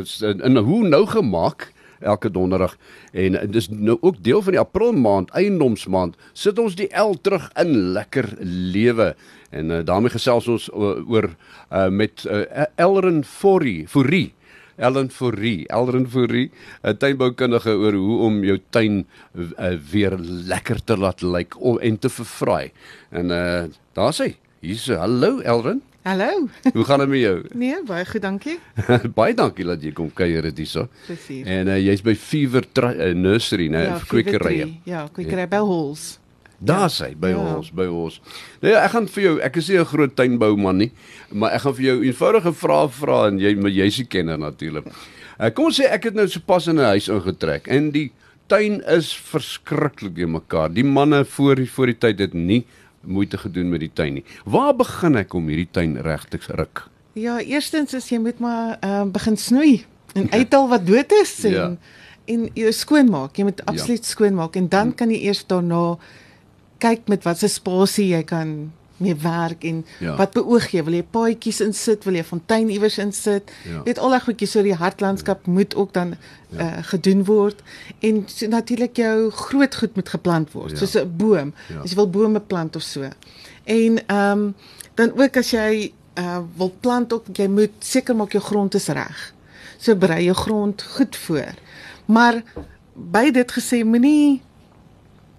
is in, in hoe nou gemaak elke donderdag en dis nou ook deel van die April maand, eiendomsmaand, sit ons die L terug in lekker lewe. En uh, daarmee gesels ons oor, oor uh, met uh, Elren Forrie, Forrie Ellen Forrie, Elren Forrie, 'n tuinboukundige oor hoe om jou tuin uh, weer lekker te laat lyk like, en te verfraai. En uh daar sê, hier's hallo Elren. Hallo. Hoe gaan dit met jou? Nee, baie goed, dankie. baie dankie dat jy kom kuier dit hierso. Presies. En uh, jy's by Fever uh, Nursery, né, ja, kwekerye. Ja, kwekerye by Halls. Daar sê by ja. ons, by ons. Nou ja, ek gaan vir jou, ek is nie 'n groot tuinbouman nie, maar ek gaan vir jou eenvoudige vrae vra en jy maar jy's 'n kenner natuurlik. Uh, kom ons sê ek het nou sopas in 'n huis ingetrek en die tuin is verskriklik in mekaar. Die manne voor die voor die tyd het nie moeite gedoen met die tuin nie. Waar begin ek om hierdie tuin reg te ruk? Ja, eerstens is jy moet maar uh, begin snoei en uithaal wat dood is en ja. en jy skoonmaak. Jy moet ja. absoluut ja. skoonmaak en dan kan jy eers daarna kyk met wat se spasie jy kan mee werk en ja. wat beoog jy wil jy paadjies insit wil jy fontein iewers insit ja. weet al daai goedjies so die hartlandskap ja. moet ook dan ja. uh, gedoen word en so, natuurlik jou groot goed moet geplant word ja. soos 'n boom ja. as jy wil bome plant of so en ehm um, dan ook as jy uh, wil plant ook jy moet seker maak jou grond is reg so berei jou grond goed voor maar by dit gesê moenie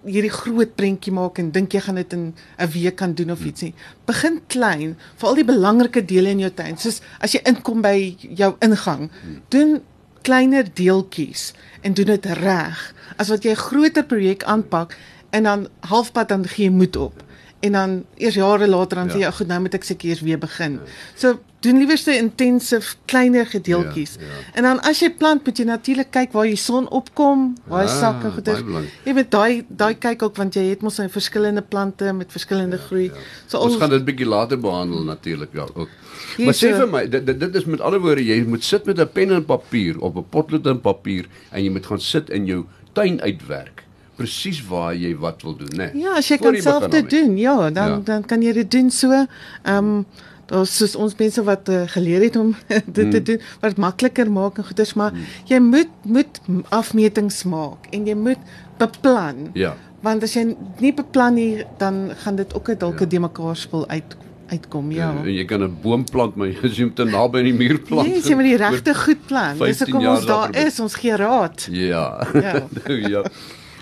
hierdie groot prentjie maak en dink jy gaan dit in 'n week kan doen of iets nie. Begin klein, veral die belangrike dele in jou tuin. Soos as jy inkom by jou ingang, doen kleiner deeltjies en doen dit reg. As wat jy 'n groter projek aanpak en dan halfpad dan gee jy moed op en dan eers jare later dan ja. sê jy goed nou moet ek seker eers weer begin. Ja. So doen liewerste intensief kleiner gedeeltjies. Ja, ja. En dan as jy plant, moet jy natuurlik kyk waar die son opkom, waar ja, sakke goed is. Jy moet daai daai kyk ook want jy het mos 'n verskillende plante met verskillende ja, groei. Ja. So ons, ons gaan dit bietjie later behandel natuurlik ja ook. Hier maar sê vir my, dit, dit dit is met ander woorde jy moet sit met 'n pen en papier op 'n potlood en papier en jy moet gaan sit in jou tuin uitwerk presies waar jy wat wil doen, né? Nee, ja, as jy kan self dit doen, ja, dan ja. dan kan jy dit doen so. Ehm um, daar's soos ons mense wat uh, geleer het om dit hmm. te doen wat makliker maak en goeders maar hmm. jy moet moet afmetings maak en jy moet beplan. Ja. Want as jy nie beplan nie dan gaan dit ook dalk 'n ja. de mekaar spul uit uitkom ja. En jy kan 'n boom plant maar jy moet te naby aan die muur plant. Nee, jy moet die regte goed plant. Dis hoekom ons daar is, ons gee raad. Ja. Ja. ja.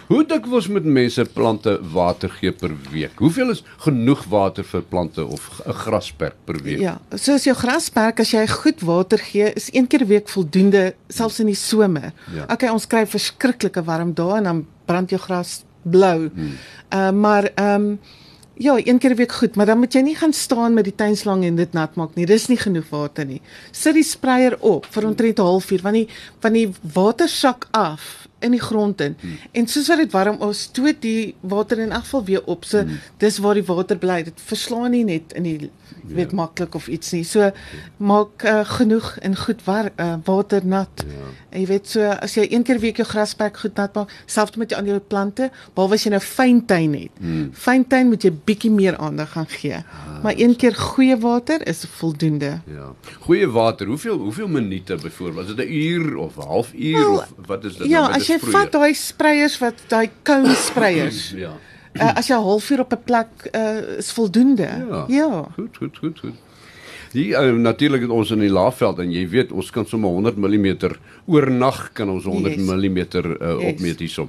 Hoe dikwels moet mense plante water gee per week? Hoeveel is genoeg water vir plante of 'n grasperk per week? Ja, soos jou grasperk as jy goed water gee, is een keer 'n week voldoende selfs in die somer. Ja. Okay, ons kry verskriklike warm dae en dan brand jou gras blou. Hmm. Uh maar ehm um, Ja, een keer 'n week goed, maar dan moet jy nie gaan staan met die tuinslang en dit nat maak nie. Dis nie genoeg water nie. Sit die spreier op vir omtrent 'n halfuur want die van die water sak af in die grond in. Hmm. En soos wat dit warm ons stoot die water in afval weer op. So hmm. dis waar die water bly. Dit verslaan nie net in die weet ja. maklik of iets nie. So maak uh, genoeg en goed war, uh, water nat. Ja. En jy weet so as jy een keer week jou grasperk goed nat maak, selfs met jou ander plante, behalwe as jy nou fyn tuin het. Hmm. Fyn tuin moet jy bietjie meer aandag gaan gee. Ah, maar een keer goeie water is voldoende. Ja. Goeie water, hoeveel hoeveel minute byvoorbeeld? Is dit 'n uur of 'n halfuur well, of wat is dit? Ja, nou as jy vat daai spreiers wat daai cone spreiers. ja. Uh, as jy 'n halfuur op 'n plek uh, is voldoende. Ja. ja. Goed, goed, goed, goed. Die uh, natuurlik het ons in die laafveld en jy weet ons kan sommer 100 mm oornag kan ons 100 yes. mm uh, opmeet hierso.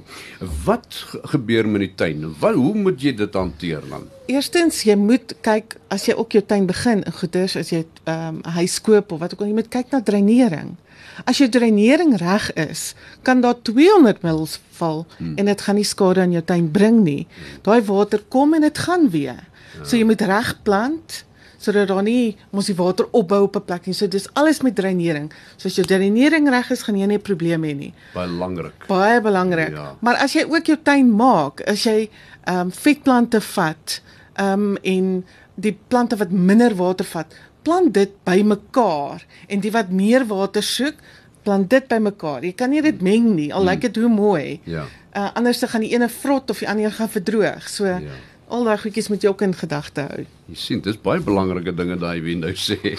Wat gebeur met die tuin? Wat hoe moet jy dit hanteer dan? Eerstens jy moet kyk as jy ook jou tuin begin in goeders as jy ehm, 'n um, huis koop of wat ook al jy moet kyk na dreinering. As jou dreinering reg is, kan daar 200 ml val hmm. en dit gaan nie skade aan jou tuin bring nie. Daai water kom en dit gaan weer. Ja. So jy moet reg plant sodat daar nie mos die water opbou op 'n plek nie. So dis alles met dreinering. So as jou dreinering reg is, gaan jy nie 'n probleem hê nie. Baie belangrik. Baie belangrik. Ja. Maar as jy ook jou tuin maak, as jy ehm um, vetplante vat, ehm um, en die plante wat minder water vat, plant dit bymekaar en die wat meer water soek, plant dit bymekaar. Jy kan nie dit meng nie, al hmm. lyk dit hoe mooi. Ja. Uh, anders dan gaan die ene vrot of die ander gaan verdroog. So ja. Al daai goedjies moet jy ook in gedagte hou. Jy sien, dis baie belangrike dinge daai wie nou sê.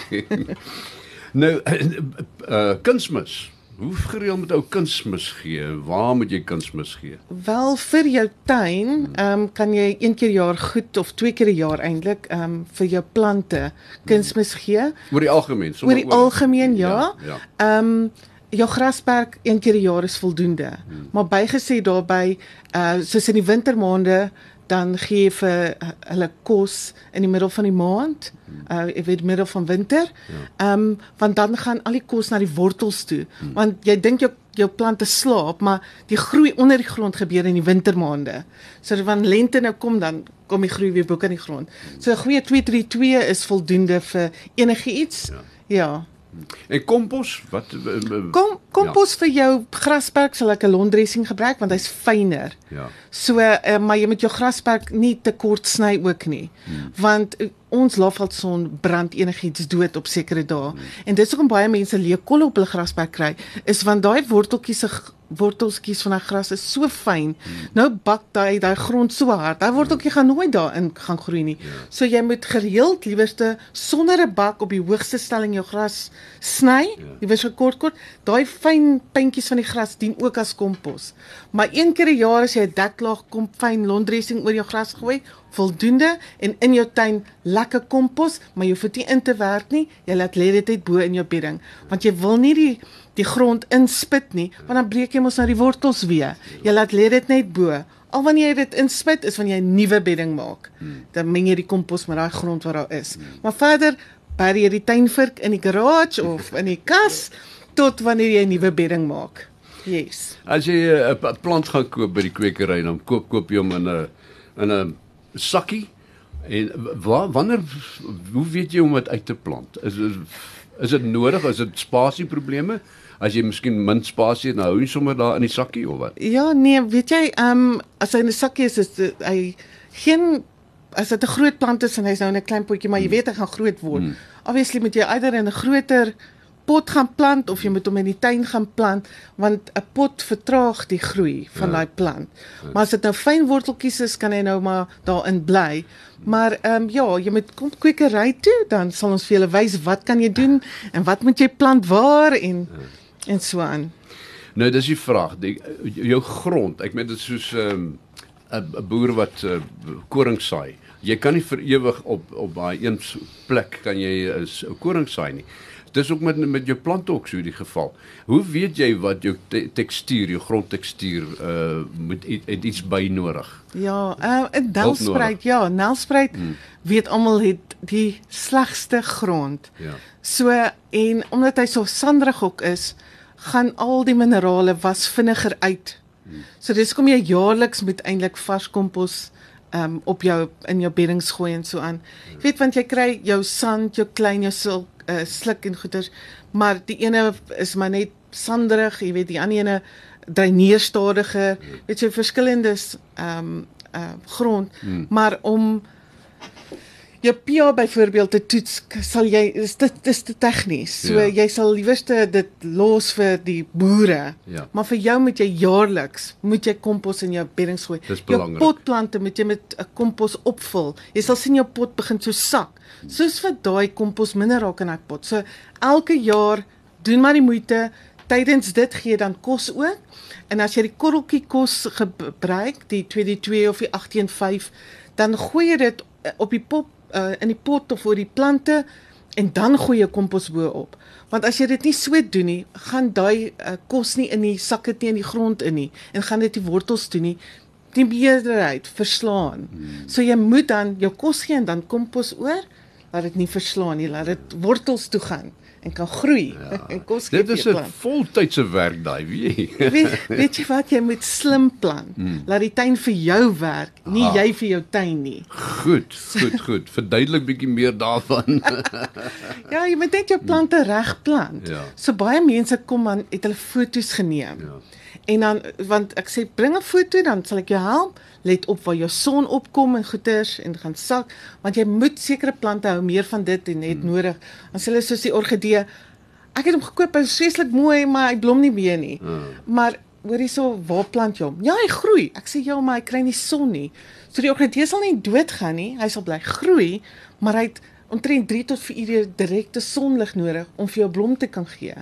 Nou uh kunsmis. Hoe gereeld moet ou kunsmis gee? Waar moet jy kunsmis gee? Wel vir jou tuin, ehm um, kan jy een keer per jaar goed of twee keer 'n jaar eintlik ehm um, vir jou plante kunsmis gee. Oor die algemeen, Oor die algemeen ja. Ja. Ehm um, jou grasperk een keer 'n jaar is voldoende. Hmm. Maar bygesê daarbey uh soos in die wintermaande dan gee jy vir hulle kos in die middel van die maand. Uh ek weet middel van winter. Ehm um, want dan gaan al die kos na die wortels toe. Hmm. Want jy dink jou jou plante slaap, maar die groei onder die grond gebeur in die wintermaande. So wanneer lente nou kom dan kom die groei weer bo kan die grond. So 'n goeie 232 is voldoende vir enigiets. Ja. ja. En kompos, wat Kom kompos ja. vir jou grasperk sal ek 'n londressing gebruik want hy's fyner. Ja. So uh, maar jy moet jou grasperk nie te kort sny ook nie. Hmm. Want uh, ons laafveldson brand enigiets dood op sekere dae. Hmm. En dit is hoekom baie mense leekolle op hulle grasperk kry, is want daai worteltjies se worteltjies van daai gras is so fyn. Hmm. Nou bak daai daai grond so hard. Daai worteltjie gaan nooit daarin gaan groei nie. Ja. So jy moet gereeld liewerste sonder 'n bak op die hoogste stelling jou gras sny. Ja. Jy wys kort kort. Daai fyn puntjies van die gras dien ook as kompos. Maar een keer 'n jaar as jy 'n deklaag kom fyn londressing oor jou gras gooi, voldoende en in jou tuin lekker kompos, maar jy hoef dit nie in te werk nie. Jy laat lê dit uit bo in jou bedding, want jy wil nie die die grond inspit nie, want dan breek jy mos nou die wortels weer. Jy laat lê dit net bo. Al wanneer jy dit inspit is wanneer jy 'n nuwe bedding maak. Dan meng jy die kompos met daai grond wat daar is. Maar verder bury jy die tuinvirk in die garage of in die kas tot wanneer jy 'n nuwe bedding maak. Yes. As jy 'n plant gaan koop by die kwekery, dan koop koop jy hom in 'n in 'n sakkie en waar wanneer hoe weet jy om dit uit te plant? Is is dit nodig? Is dit spasieprobleme? As jy miskien min spasie het, nou hou jy sommer daar in die sakkie of wat? Ja, nee, weet jy, ehm um, as hy in 'n sakkie is, is hy geen as dit 'n groot plant is en hy's nou in 'n klein potjie, maar jy weet hy gaan groot word. Hmm. Obviously moet jy eider in 'n groter pot gaan plant of jy moet hom in die tuin gaan plant want 'n pot vertraag die groei van ja. daai plant. Ja. Maar as dit nou fyn worteltjies is, kan hy nou maar daarin bly. Maar ehm um, ja, jy moet kom kwekery toe, dan sal ons vir julle wys wat kan jy doen en wat moet jy plant waar en ja. En so aan. Nou dis die vraag, die jou grond. Ek meen dit soos ehm um, 'n boer wat uh, koring saai. Jy kan nie vir ewig op op daai een plek kan jy 'n uh, koring saai nie. Dis ook met met jou plante ook so die geval. Hoe weet jy wat jou te tekstuur, jou grondtekstuur uh moet het iets by nodig? Ja, uh 'n nelspruit, ja, nelspruit hmm. weet almal het die slegste grond. Ja. So en omdat hy so sanderig ook is, gaan al die minerale was vinniger uit. Hmm. So dis kom jy jaarliks moet eintlik vars kompos um op jou in jou beddings gooi en so aan. Jy weet want jy kry jou sand, jou klein jou sulk uh, sluk en goeters, maar die ene is maar net sanderig, jy weet die ander ene dreineer stadiger. Weet jy verskillendes ehm um, uh grond, hmm. maar om jou pH byvoorbeeld te toets, sal jy is dit dis te tegnies. So ja. jy sal liewerste dit los vir die boere. Ja. Maar vir jou moet jy jaarliks moet jy kompos in jou beddings gooi. Jou potplante moet jy met 'n kompos opvul. Jy sal sien jou pot begin so sak soos vir daai kompos minder raak in daai pot. So elke jaar doen maar die moeite tydens dit gee dan kos ook. En as jy die korreltjie kos gebruik, die 2D2 of die 815, dan gooi jy dit eh, op die pop uh, in die pot of oor die plante en dan gooi jy kompos bo op. Want as jy dit nie so doen nie, gaan daai uh, kos nie in die sakke teen die grond in nie en gaan dit die wortels toe nie die meerderheid verslaan. Hmm. So jy moet dan jou kos gee en dan kompos oor laat dit nie verslaan nie, laat dit wortels toe gaan en kan groei ja. en kos gee. Dit is 'n voltydse werk daai, weet jy. weet, weet jy wat jy moet slim plan. Hmm. Laat die tuin vir jou werk, nie Aha. jy vir jou tuin nie. Goed, goed, goed. Verduidelik bietjie meer daarvan. ja, jy moet net jou plante reg plant. Ja. So baie mense kom aan het hulle foto's geneem. Ja. En dan want ek sê bring 'n foto dan sal ek jou help. Let op waar jou son opkom en goeters en gaan sak want jy moet sekere plante hou meer van dit en net hmm. nodig. As hulle soos die orgidee ek het hom gekoop, hy's vreeslik mooi, maar hy blom nie meer nie. Hmm. Maar hoor hierso, waar plant jy hom? Ja, hy groei. Ek sê ja, maar hy kry nie son nie. So die orgidee sal nie doodgaan nie. Hy sal bly groei, maar hy het omtrent 3 tot 4 ure direkte sonlig nodig om vir jou blom te kan gee.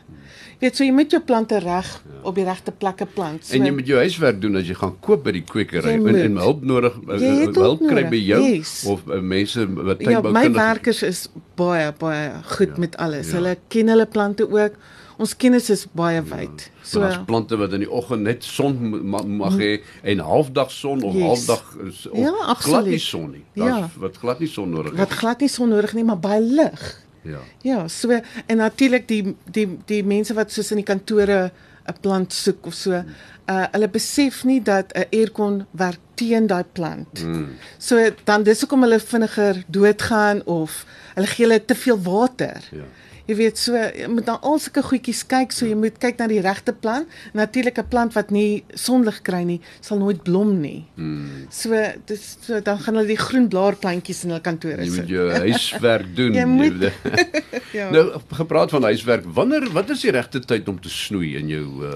Jy weet, so jy moet jou plante reg ja. op die regte plekke plant. So, en jy moet jou huiswerk doen as jy gaan koop by die kwekery en, en hulp nodig uh, het hulp hulp kry by jou yes. of uh, mense wat Ja, my werkers is baie baie goed ja. met alles. Ja. Hulle ken hulle plante ook. Ons kennis is baie wyd. Ja. So daar's plante wat in die oggend net son ma- mag hê en halfdag son of Yes. halfdag is- of Ja, glad nie son nie. Daar's Ja. wat glad nie son nodig wat het. glad nie son nodig nie, maar baie lig. Ja. Ja, so en natuurlik die die die mense wat soos in die kantore 'n plant soek of so, uh hulle besef nie dat 'n aircon werk teen daai plant. Mm. So dan dis hoekom hulle vinniger doodgaan of hulle gee hulle te veel water. Ja. Jy weet so jy moet na al sulke goedjies kyk, so jy moet kyk na die regte plant. Natuurlik 'n plant wat nie sonlig kry nie, sal nooit blom nie. Mm. So dis so dan gaan hulle die groen blaarplantjies in hulle kantore Jy moet sit. jou huiswerk doen. Jy moet- weet. Ja. nou gepraat van huiswerk, wanneer wat is die regte tyd om te snoei in jou uh,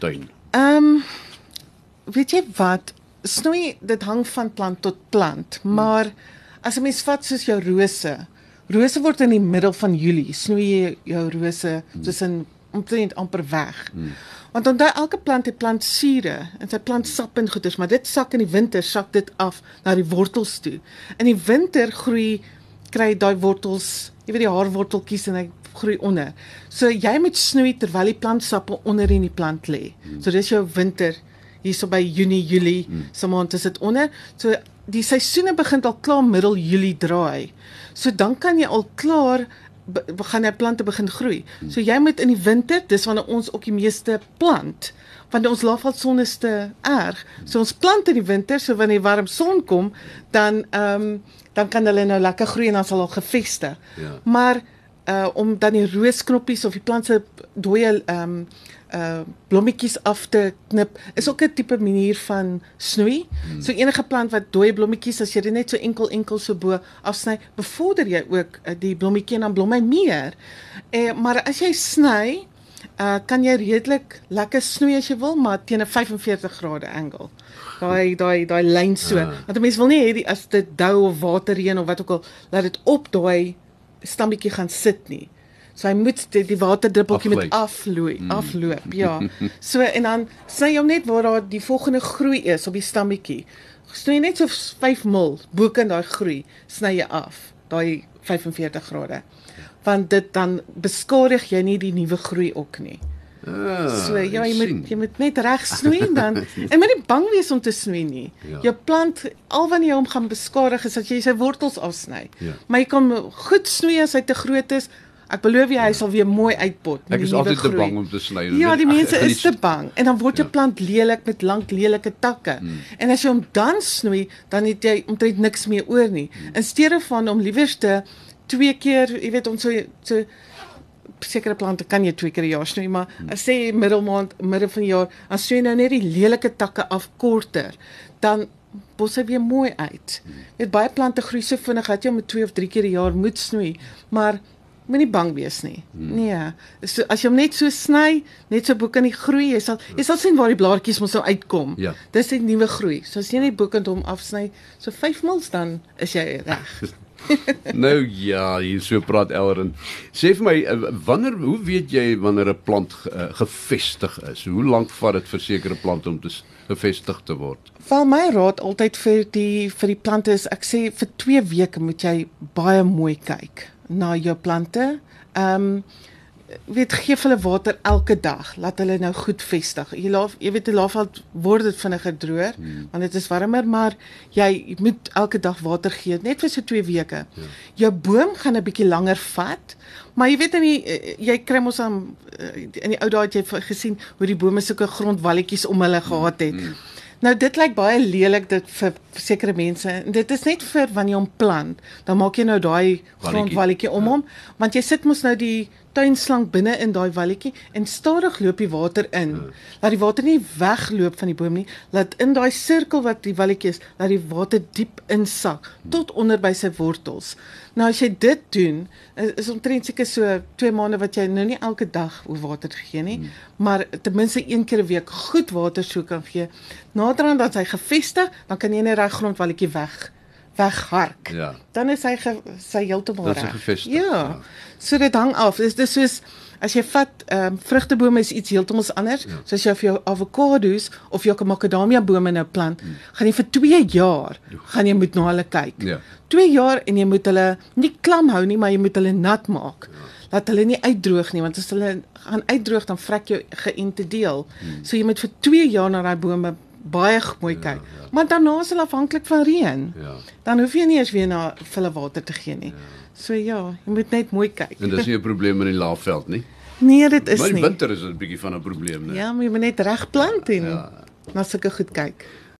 tuin? Ehm um, weet jy wat? Snoei dit hang van plant tot plant, maar as 'n mens vat soos jou rose. Rose word in die middel van Julie snoei jy jou rose tussen omtrent amper weg. Want onthou elke plant het plantsure en sy plant sap en goeders, maar dit sak in die winter sak dit af na die wortels toe. In die winter groei kry daai wortels, jy weet die haarworteltjies en hy groei onder. So jy moet snoei terwyl die plantsappe onder in die plant lê. So dis jou winter hierso by Junie, Julie, so maand is dit onder. So die seisoene begin al klaar middel Julie draai. So dan kan jy al klaar be- begin 'n plante begin groei. So jy moet in die winter, dis wanneer ons ook die meeste plant want ons laafvalson is te erg. So ons plant in die winter, so wanneer die warm son kom, dan ehm um, dan kan hulle nou lekker groei en dan sal al gevestig. Ja. Maar uh om dan die roosknoppies of die plant se dooie ehm um, uh blommetjies af te knip is ook 'n tipe manier van snoei. Hmm. So enige plant wat dooie blommetjies as jy dit net so enkel enkel so bo afsny, bevorder jy ook uh, die blommetjie en dan blom hy meer. Eh maar as jy sny, uh kan jy redelik lekker snoei as jy wil, maar teen 'n 45 grade angle. Daai daai daai lyn so. Ah. Want 'n mens wil nie hê die as dit dou of water reën of wat ook al, laat dit op daai stammetjie gaan sit nie. So hy moet die, die waterdruppeltjie Afgly. afloei, mm. afloop, ja. So en dan sny jy hom net waar daar die volgende groei is op die stammetjie. Sny net so 5 mil bo kan daai groei, sny jy af, daai 45 grade. Want dit dan beskadig jy nie die nuwe groei ook nie. Ah, So ja, jy moet jy moet net reg snoei dan en moet nie bang wees om te snoei nie. Ja. Jou plant al wanneer jy hom gaan beskadig is dat jy sy wortels afsny. Ja. Maar jy kan goed snoei as hy te groot is. Ek beloof jy hy sal weer mooi uitpot Ek is altyd te bang om te sny. Ja, die mense gaan is te bang en dan word jou Ja. plant lelik met lank lelike takke. Hmm. En as jy hom dan snoei, dan het jy omtrent niks meer oor nie. Hmm. In steede van om liewerste twee keer, jy weet ons so so sekere plante kan jy twee keer 'n jaar snoei, maar Hmm. as sê middelmaand, midde van die jaar, dan snoei jy nou net die lelike takke af korter, dan bos hy weer mooi uit. Hmm. Weet baie plante groei so vinnig dat jy hom twee of drie keer 'n jaar moet snoei, maar moenie bang wees nie. Hmm. Nee. So as jy hom net so sny, net so bo kan die groei, jy sal jy sal sien waar die blaartjies mos nou uitkom. Ja. Dis die nuwe groei. So as jy net bo kan hom afsny, so 5 mils dan is jy reg. Nou ja, hier so praat Elren. Sê vir my, eh, wanneer hoe weet jy wanneer 'n plant uh, gevestig is? Hoe lank vat dit vir sekere plante om te gevestig te word? Val my raad altyd vir die vir die plante is ek sê vir 2 weke moet jy baie mooi kyk na jou plante. Ehm um, weet gee hulle water elke dag, laat hulle nou goed vestig. Jy laat jy weet die laafveld word dit vinniger droër hmm. want dit is warmer, maar jy moet elke dag water gee net vir so 2 weke. Ja. Jou boom gaan 'n bietjie langer vat, maar jy weet in die eh, jy kry mos aan eh, in die ou dae het jy gesien hoe die bome sulke grondwalletjies om hulle gehad het. Hmm. Nou dit lyk baie lelik dit vir sekere mense. En dit is net vir wanneer jy hom plant, dan maak jy nou daai grondwalletjie om hom, want jy sit mos nou die tuinslang binne in daai walletjie en stadig loop die water in. Laat die water nie wegloop van die boom nie, laat in daai sirkel wat die walletjie is, laat die water diep insak tot onder by sy wortels. Nou as jy dit doen, is, is omtrent seker so 2 maande wat jy nou nie elke dag oor water gee nie, maar ten minste een keer 'n week goed water so kan gee. Naderhand dat hy gevestig, dan kan jy net daai grondwalletjie weg weghark. Ja. Dan is hy ge, sy heeltemal Dat is reg. gevestig, Ja. ja. So dit hang af. Dis dis soos as jy vat ehm um, vrugtebome is iets heeltemal anders. Ja. So as jy vir jou avokado's of jou macadamia bome nou plant, hmm. gaan jy vir 2 jaar gaan jy moet na hulle kyk. Ja. 2 jaar en jy moet hulle nie klam hou nie, maar jy moet hulle nat maak. Ja. Dat hulle nie uitdroog nie, want as hulle gaan uitdroog dan vrek jou geënte deel. Hmm. So jy moet vir 2 jaar na daai bome baie mooi kyk. Ja, ja. Maar daarna is hulle afhanklik van reën. Ja. Dan hoef jy nie eens weer na hulle water te gee nie. Ja. So ja, jy moet net mooi kyk. En dis nie 'n probleem in die laafveld nie. Nee, dit is Maar in nie. winter is dit 'n bietjie van 'n probleem, né? Ja, maar jy moet net reg plant en Ja. na sulke goed kyk.